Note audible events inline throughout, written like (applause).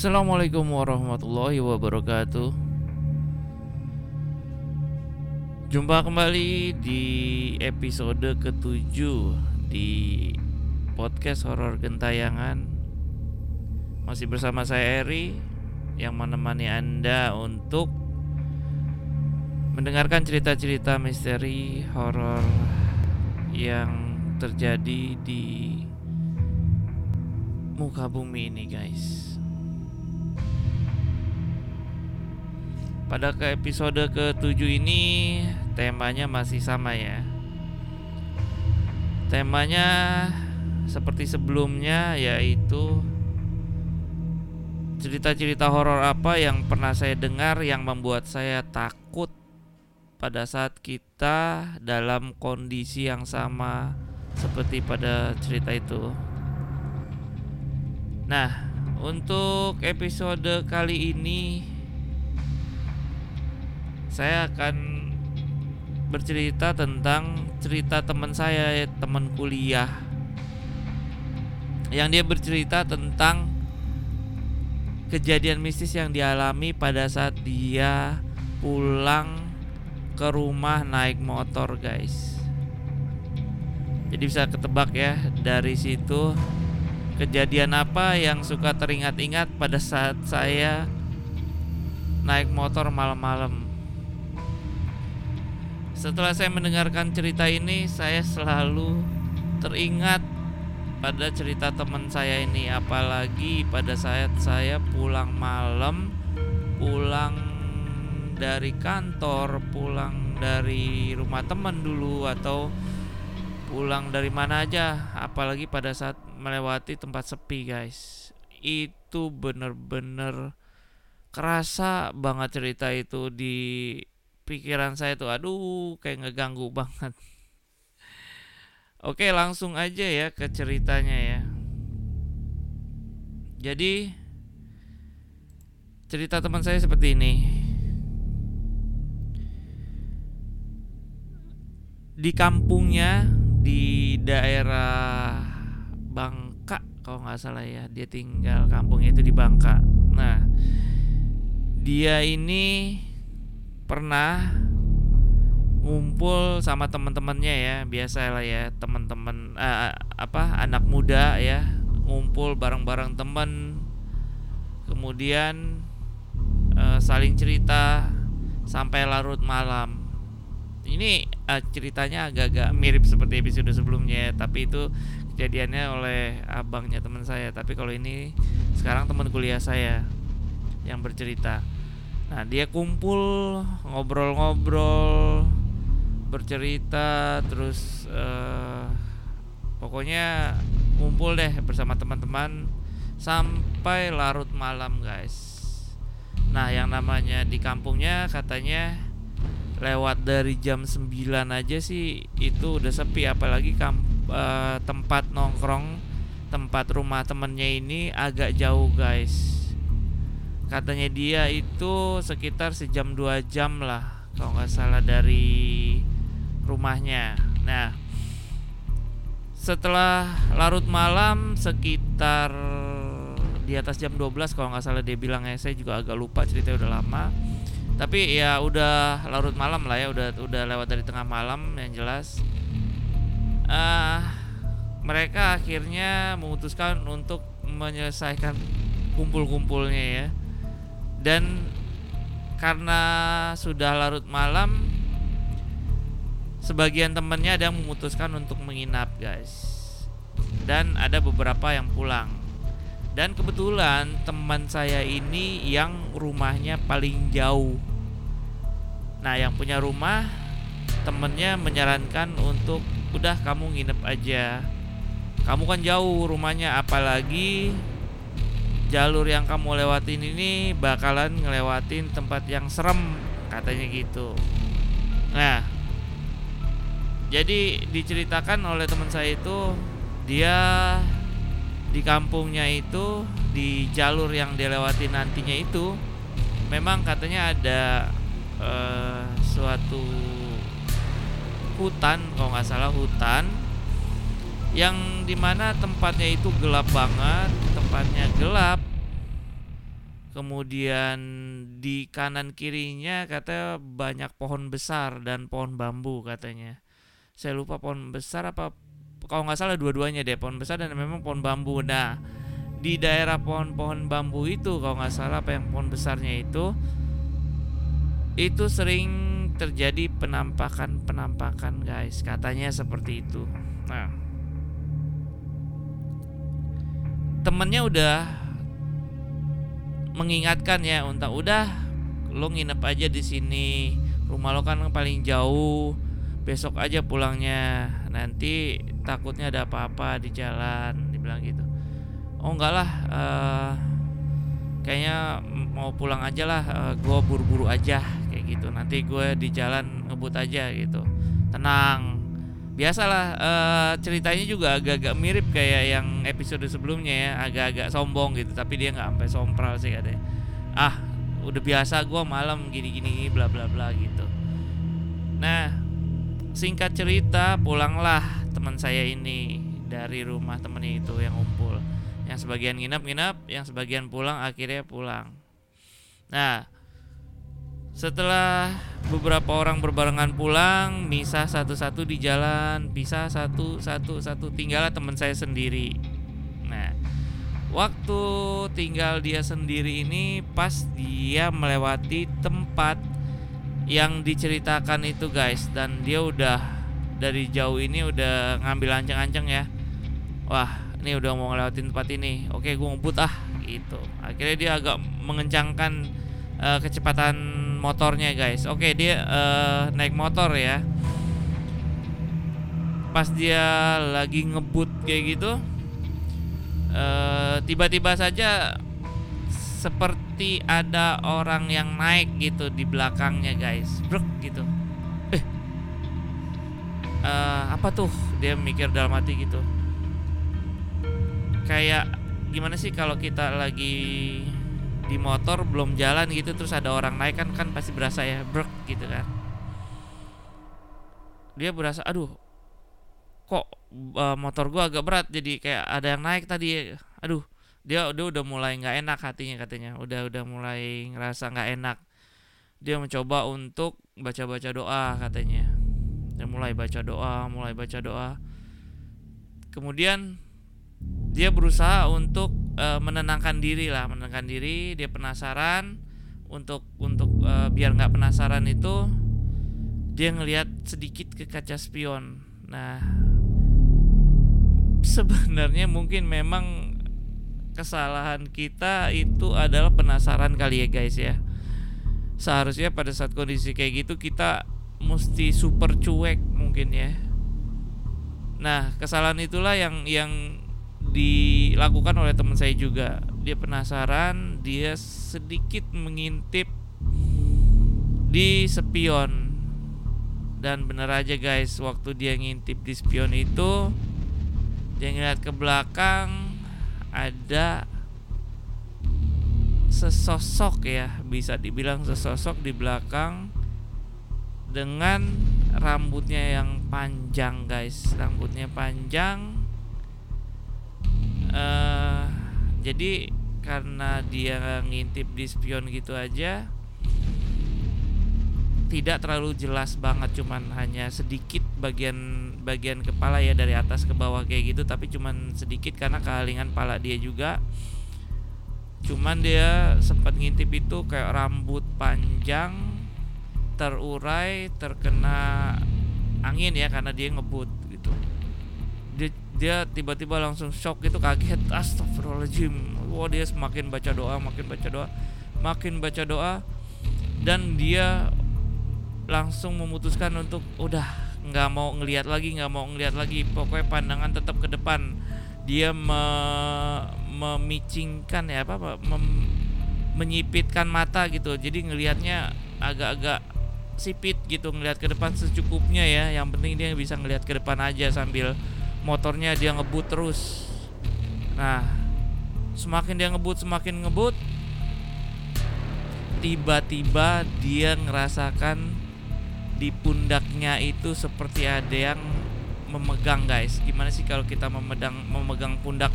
Assalamualaikum warahmatullahi wabarakatuh. Jumpa kembali di episode ketujuh di podcast horor gentayangan. Masih bersama saya Eri yang menemani Anda untuk mendengarkan cerita-cerita misteri horor yang terjadi di muka bumi ini, guys. Pada ke episode ke-7 ini temanya masih sama ya. Temanya seperti sebelumnya yaitu cerita-cerita horor apa yang pernah saya dengar yang membuat saya takut pada saat kita dalam kondisi yang sama seperti pada cerita itu. Nah, untuk episode kali ini saya akan bercerita tentang cerita teman saya, teman kuliah. Yang dia bercerita tentang kejadian mistis yang dialami pada saat dia pulang ke rumah naik motor, guys. Jadi bisa ketebak ya dari situ kejadian apa yang suka teringat-ingat pada saat saya naik motor malam-malam. Setelah saya mendengarkan cerita ini, saya selalu teringat pada cerita teman saya ini, apalagi pada saat saya pulang malam, pulang dari kantor, pulang dari rumah teman dulu atau pulang dari mana aja, apalagi pada saat melewati tempat sepi, guys. Itu bener-bener kerasa banget cerita itu di pikiran saya tuh aduh kayak ngeganggu banget. Oke langsung aja ya ke ceritanya ya. Jadi Cerita teman saya seperti ini. Di kampungnya Di daerah Bangka Kalau nggak salah ya Dia tinggal kampungnya itu di Bangka. Nah Dia ini pernah ngumpul sama teman-temannya ya biasa lah ya teman-teman uh, apa anak muda ya ngumpul bareng-bareng teman kemudian uh, saling cerita sampai larut malam. Ini uh, ceritanya agak-agak mirip seperti episode sebelumnya tapi itu kejadiannya oleh abangnya teman saya. Tapi kalau ini sekarang teman kuliah saya yang bercerita Nah dia kumpul ngobrol-ngobrol bercerita terus uh, pokoknya ngumpul deh bersama teman-teman sampai larut malam guys. Nah yang namanya di kampungnya katanya lewat dari jam 9 aja sih itu udah sepi apalagi kamp, uh, tempat nongkrong tempat rumah temennya ini agak jauh guys katanya dia itu sekitar sejam dua jam lah kalau nggak salah dari rumahnya. Nah setelah larut malam sekitar di atas jam 12 kalau nggak salah dia bilang ya saya juga agak lupa cerita udah lama. Tapi ya udah larut malam lah ya udah udah lewat dari tengah malam yang jelas. Uh, mereka akhirnya memutuskan untuk menyelesaikan kumpul-kumpulnya ya dan karena sudah larut malam sebagian temannya ada yang memutuskan untuk menginap guys. Dan ada beberapa yang pulang. Dan kebetulan teman saya ini yang rumahnya paling jauh. Nah yang punya rumah temennya menyarankan untuk udah kamu nginep aja. Kamu kan jauh rumahnya apalagi jalur yang kamu lewatin ini bakalan ngelewatin tempat yang serem katanya gitu. Nah jadi diceritakan oleh teman saya itu dia di kampungnya itu di jalur yang dia lewati nantinya itu memang katanya ada uh, suatu hutan kalau nggak salah hutan yang di mana tempatnya itu gelap banget tempatnya gelap kemudian di kanan kirinya katanya banyak pohon besar dan pohon bambu katanya. Saya lupa pohon besar apa kalau nggak salah dua-duanya deh pohon besar dan memang pohon bambu. Nah di daerah pohon-pohon bambu itu kalau nggak salah apa yang pohon besarnya itu itu sering terjadi penampakan-penampakan guys. Katanya seperti itu. Nah temennya udah mengingatkan ya untuk udah lo nginep aja di sini. Rumah lo kan paling jauh. Besok aja pulangnya. Nanti takutnya ada apa-apa di jalan dibilang gitu. Oh enggak lah uh, kayaknya mau pulang aja lah. Uh, eh, gue buru-buru aja kayak gitu. Nanti gue di jalan ngebut aja gitu. Tenang biasalah uh, ceritanya juga agak-agak mirip kayak yang episode sebelumnya ya agak-agak sombong gitu tapi dia nggak sampai sompral sih katanya. Ah udah biasa gue malam gini-gini bla bla bla gitu. Nah singkat cerita pulanglah teman saya ini dari rumah temennya itu yang ngumpul. Yang sebagian nginap-nginap, yang sebagian pulang akhirnya pulang. Nah, setelah beberapa orang berbarengan pulang, misah satu-satu di jalan, pisah satu-satu satu tinggallah teman saya sendiri. Nah, waktu tinggal dia sendiri ini pas dia melewati tempat yang diceritakan itu guys dan dia udah dari jauh ini udah ngambil ancang-ancang ya. Wah, ini udah mau ngelewatin tempat ini oke gue ngebut ah gitu akhirnya dia agak mengencangkan uh, kecepatan motornya guys. Oke dia uh, naik motor ya. Pas dia lagi ngebut kayak gitu tiba tiba-tiba saja seperti ada orang yang naik gitu di belakangnya guys. Brek gitu. Eh. Uh, apa tuh? Dia mikir dalam hati gitu. Kayak gimana sih kalau kita lagi di motor belum jalan gitu terus ada orang naik kan kan pasti berasa ya brek gitu kan. Dia berasa aduh kok uh, motor gua agak berat jadi kayak ada yang naik tadi. Aduh dia dia udah mulai nggak enak hatinya katanya udah udah mulai ngerasa nggak enak. Dia mencoba untuk baca-baca doa katanya. Dia mulai baca doa mulai baca doa. Kemudian dia berusaha untuk uh, menenangkan diri lah menenangkan diri dia penasaran. Untuk untuk uh, biar nggak penasaran itu dia ngelihat sedikit ke kaca spion. Nah sebenarnya mungkin memang kesalahan kita itu adalah penasaran kali ya guys ya. Seharusnya pada saat kondisi kayak gitu kita mesti super cuek mungkin ya. Nah kesalahan itulah yang yang dilakukan oleh teman saya juga. Dia penasaran dia sedikit mengintip di spion. Dan bener aja guys waktu dia ngintip di spion itu dia ngeliat ke belakang ada sesosok ya bisa dibilang sesosok di belakang dengan rambutnya yang panjang guys. Rambutnya panjang uh, jadi karena dia ngintip di spion gitu aja tidak terlalu jelas banget cuman hanya sedikit bagian bagian kepala ya dari atas ke bawah kayak gitu tapi cuman sedikit karena kehalingan pala dia juga. Cuman dia sempat ngintip itu kayak rambut panjang terurai terkena angin ya karena dia ngebut gitu dia tiba-tiba langsung shock gitu kaget. Astagfirullahaladzim. Wah dia semakin baca doa makin baca doa makin baca doa. Dan dia langsung memutuskan untuk udah nggak mau ngelihat lagi nggak mau ngelihat lagi. Pokoknya pandangan tetap ke depan. Dia me, memicingkan ya apa, apa mem, menyipitkan mata gitu. Jadi ngelihatnya agak-agak sipit gitu ngelihat ke depan secukupnya ya. Yang penting dia bisa ngelihat ke depan aja sambil motornya dia ngebut terus. Nah semakin dia ngebut semakin ngebut tiba-tiba dia ngerasakan di pundaknya itu seperti ada yang memegang guys. Gimana sih kalau kita memegang memegang pundak?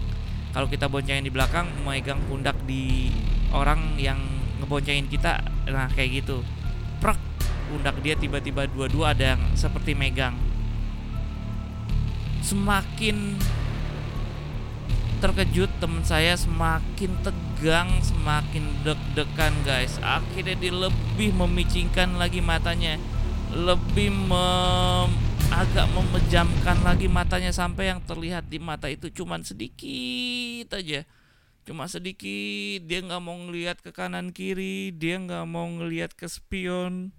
Kalau kita boncengin di belakang memegang pundak di orang yang ngeboncengin kita. Nah kayak gitu. Prak pundak dia tiba-tiba dua-dua ada yang seperti megang semakin terkejut teman saya semakin tegang semakin deg-degan guys. Akhirnya dia lebih memicingkan lagi matanya lebih mem agak memejamkan lagi matanya sampai yang terlihat di mata itu cuman sedikit aja. Cuma sedikit dia nggak mau ngelihat ke kanan kiri dia nggak mau ngelihat ke spion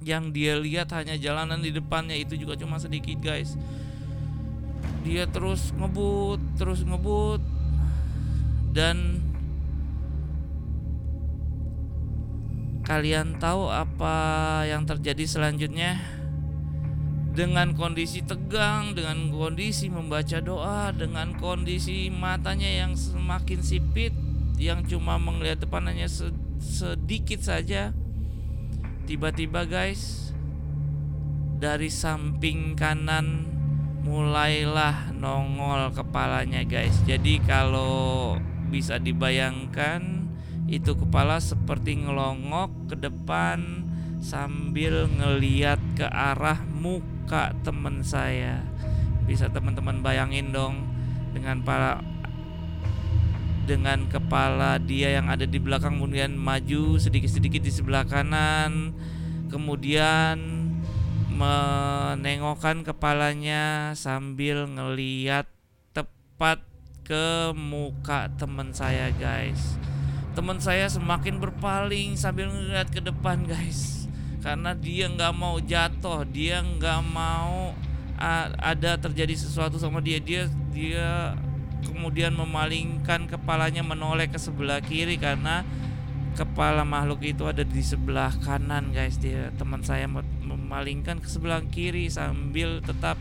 yang dia lihat hanya jalanan di depannya itu juga cuma sedikit guys dia terus ngebut terus ngebut dan kalian tahu apa yang terjadi selanjutnya dengan kondisi tegang, dengan kondisi membaca doa, dengan kondisi matanya yang semakin sipit, yang cuma melihat depan hanya sedikit saja. Tiba-tiba guys, dari samping kanan mulailah nongol kepalanya guys. Jadi kalau bisa dibayangkan itu kepala seperti ngelongok ke depan sambil ngeliat ke arah muka teman saya. Bisa teman-teman bayangin dong dengan para dengan kepala dia yang ada di belakang kemudian maju sedikit-sedikit di sebelah kanan kemudian menengokkan kepalanya sambil ngeliat tepat ke muka teman saya guys. Teman saya semakin berpaling sambil ngeliat ke depan guys. Karena dia nggak mau jatuh dia nggak mau ada terjadi sesuatu sama dia. Dia dia kemudian memalingkan kepalanya menoleh ke sebelah kiri karena kepala makhluk itu ada di sebelah kanan guys. Dia teman saya memalingkan ke sebelah kiri sambil tetap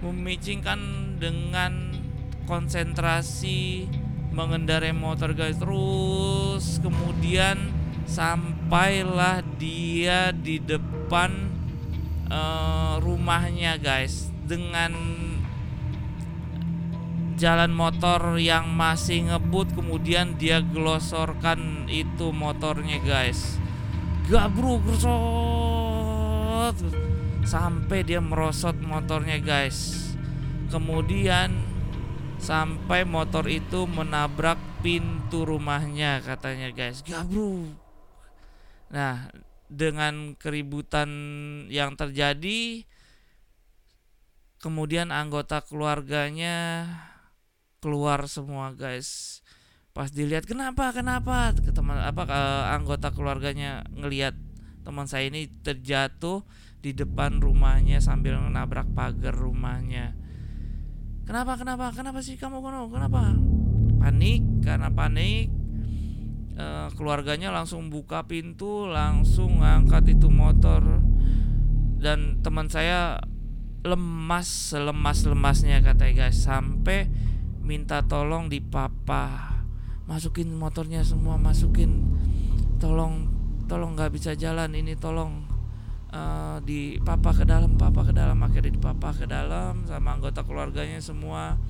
memicingkan dengan konsentrasi mengendarai motor guys. Terus kemudian sampailah dia di depan uh, rumahnya guys dengan jalan motor yang masih ngebut kemudian dia gelosorkan itu motornya guys. Gabru gersot sampai dia merosot motornya guys. Kemudian sampai motor itu menabrak pintu rumahnya katanya guys. Gabru Nah, dengan keributan yang terjadi kemudian anggota keluarganya keluar semua, guys. Pas dilihat kenapa? Kenapa? Ke teman apa ke anggota keluarganya ngelihat teman saya ini terjatuh di depan rumahnya sambil menabrak pagar rumahnya. Kenapa? Kenapa? Kenapa sih kamu Kenapa? Panik karena panik uh, keluarganya langsung buka pintu langsung ngangkat itu motor dan teman saya lemas lemas lemasnya katanya guys sampai minta tolong di papa. Masukin motornya semua masukin. Tolong tolong nggak bisa jalan ini tolong uh, di papa ke dalam papa ke dalam. Akhirnya di papa ke dalam sama anggota keluarganya semua.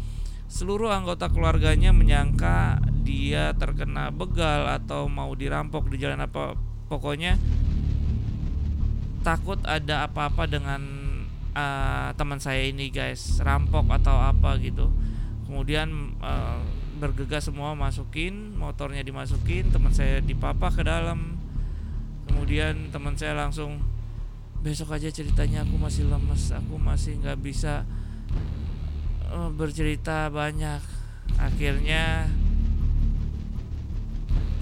Seluruh anggota keluarganya menyangka dia terkena begal atau mau dirampok di jalan apa pokoknya takut ada apa-apa dengan uh, teman saya ini guys. Rampok atau apa gitu kemudian uh, bergegas semua masukin motornya dimasukin teman saya dipapa ke dalam. Kemudian teman saya langsung besok aja ceritanya aku masih lemes aku masih nggak bisa uh, bercerita banyak. Akhirnya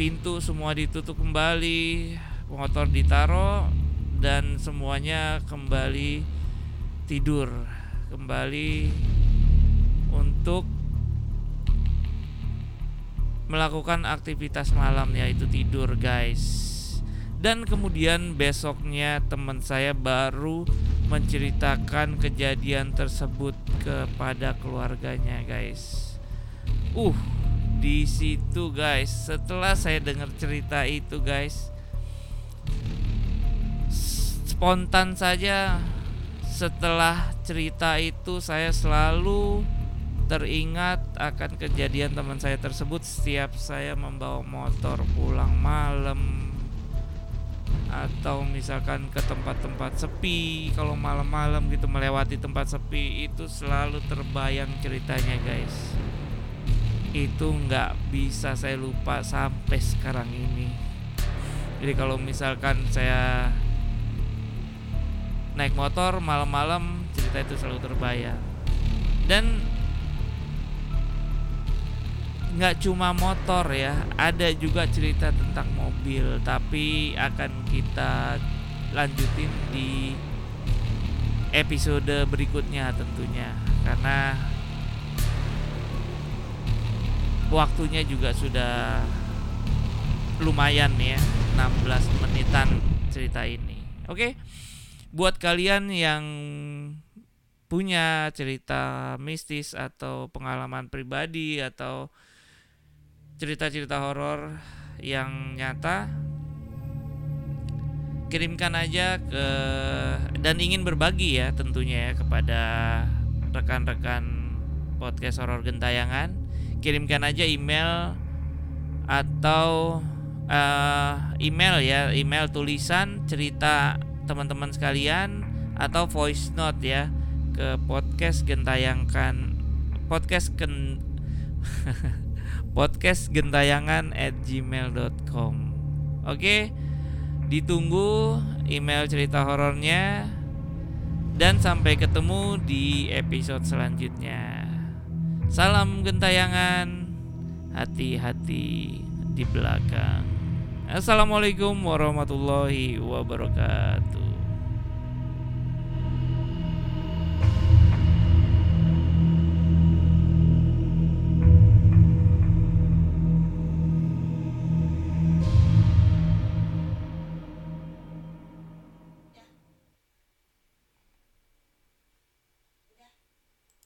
pintu semua ditutup kembali motor ditaruh dan semuanya kembali tidur. Kembali untuk melakukan aktivitas malam yaitu tidur guys. Dan kemudian besoknya teman saya baru menceritakan kejadian tersebut kepada keluarganya guys. Uh di situ guys. Setelah saya dengar cerita itu guys spontan saja setelah cerita itu saya selalu teringat akan kejadian teman saya tersebut setiap saya membawa motor pulang malam atau misalkan ke tempat-tempat sepi kalau malam-malam gitu melewati tempat sepi itu selalu terbayang ceritanya guys. Itu nggak bisa saya lupa sampai sekarang ini. Jadi kalau misalkan saya naik motor malam-malam cerita itu selalu terbayang. Dan nggak cuma motor ya ada juga cerita tentang mobil tapi akan kita lanjutin di episode berikutnya tentunya karena waktunya juga sudah lumayan ya 16 menitan cerita ini. Oke buat kalian yang punya cerita mistis atau pengalaman pribadi atau cerita-cerita horor yang nyata kirimkan aja ke dan ingin berbagi ya tentunya ya kepada rekan-rekan podcast horor gentayangan. Kirimkan aja email atau uh, email ya email tulisan cerita teman-teman sekalian atau voice note ya ke podcast gentayangkan podcast ken (laughs) podcastgentayangan at gmail.com Oke Ditunggu email cerita horornya Dan sampai ketemu di episode selanjutnya. Salam gentayangan Hati-hati di belakang. Assalamualaikum warahmatullahi wabarakatuh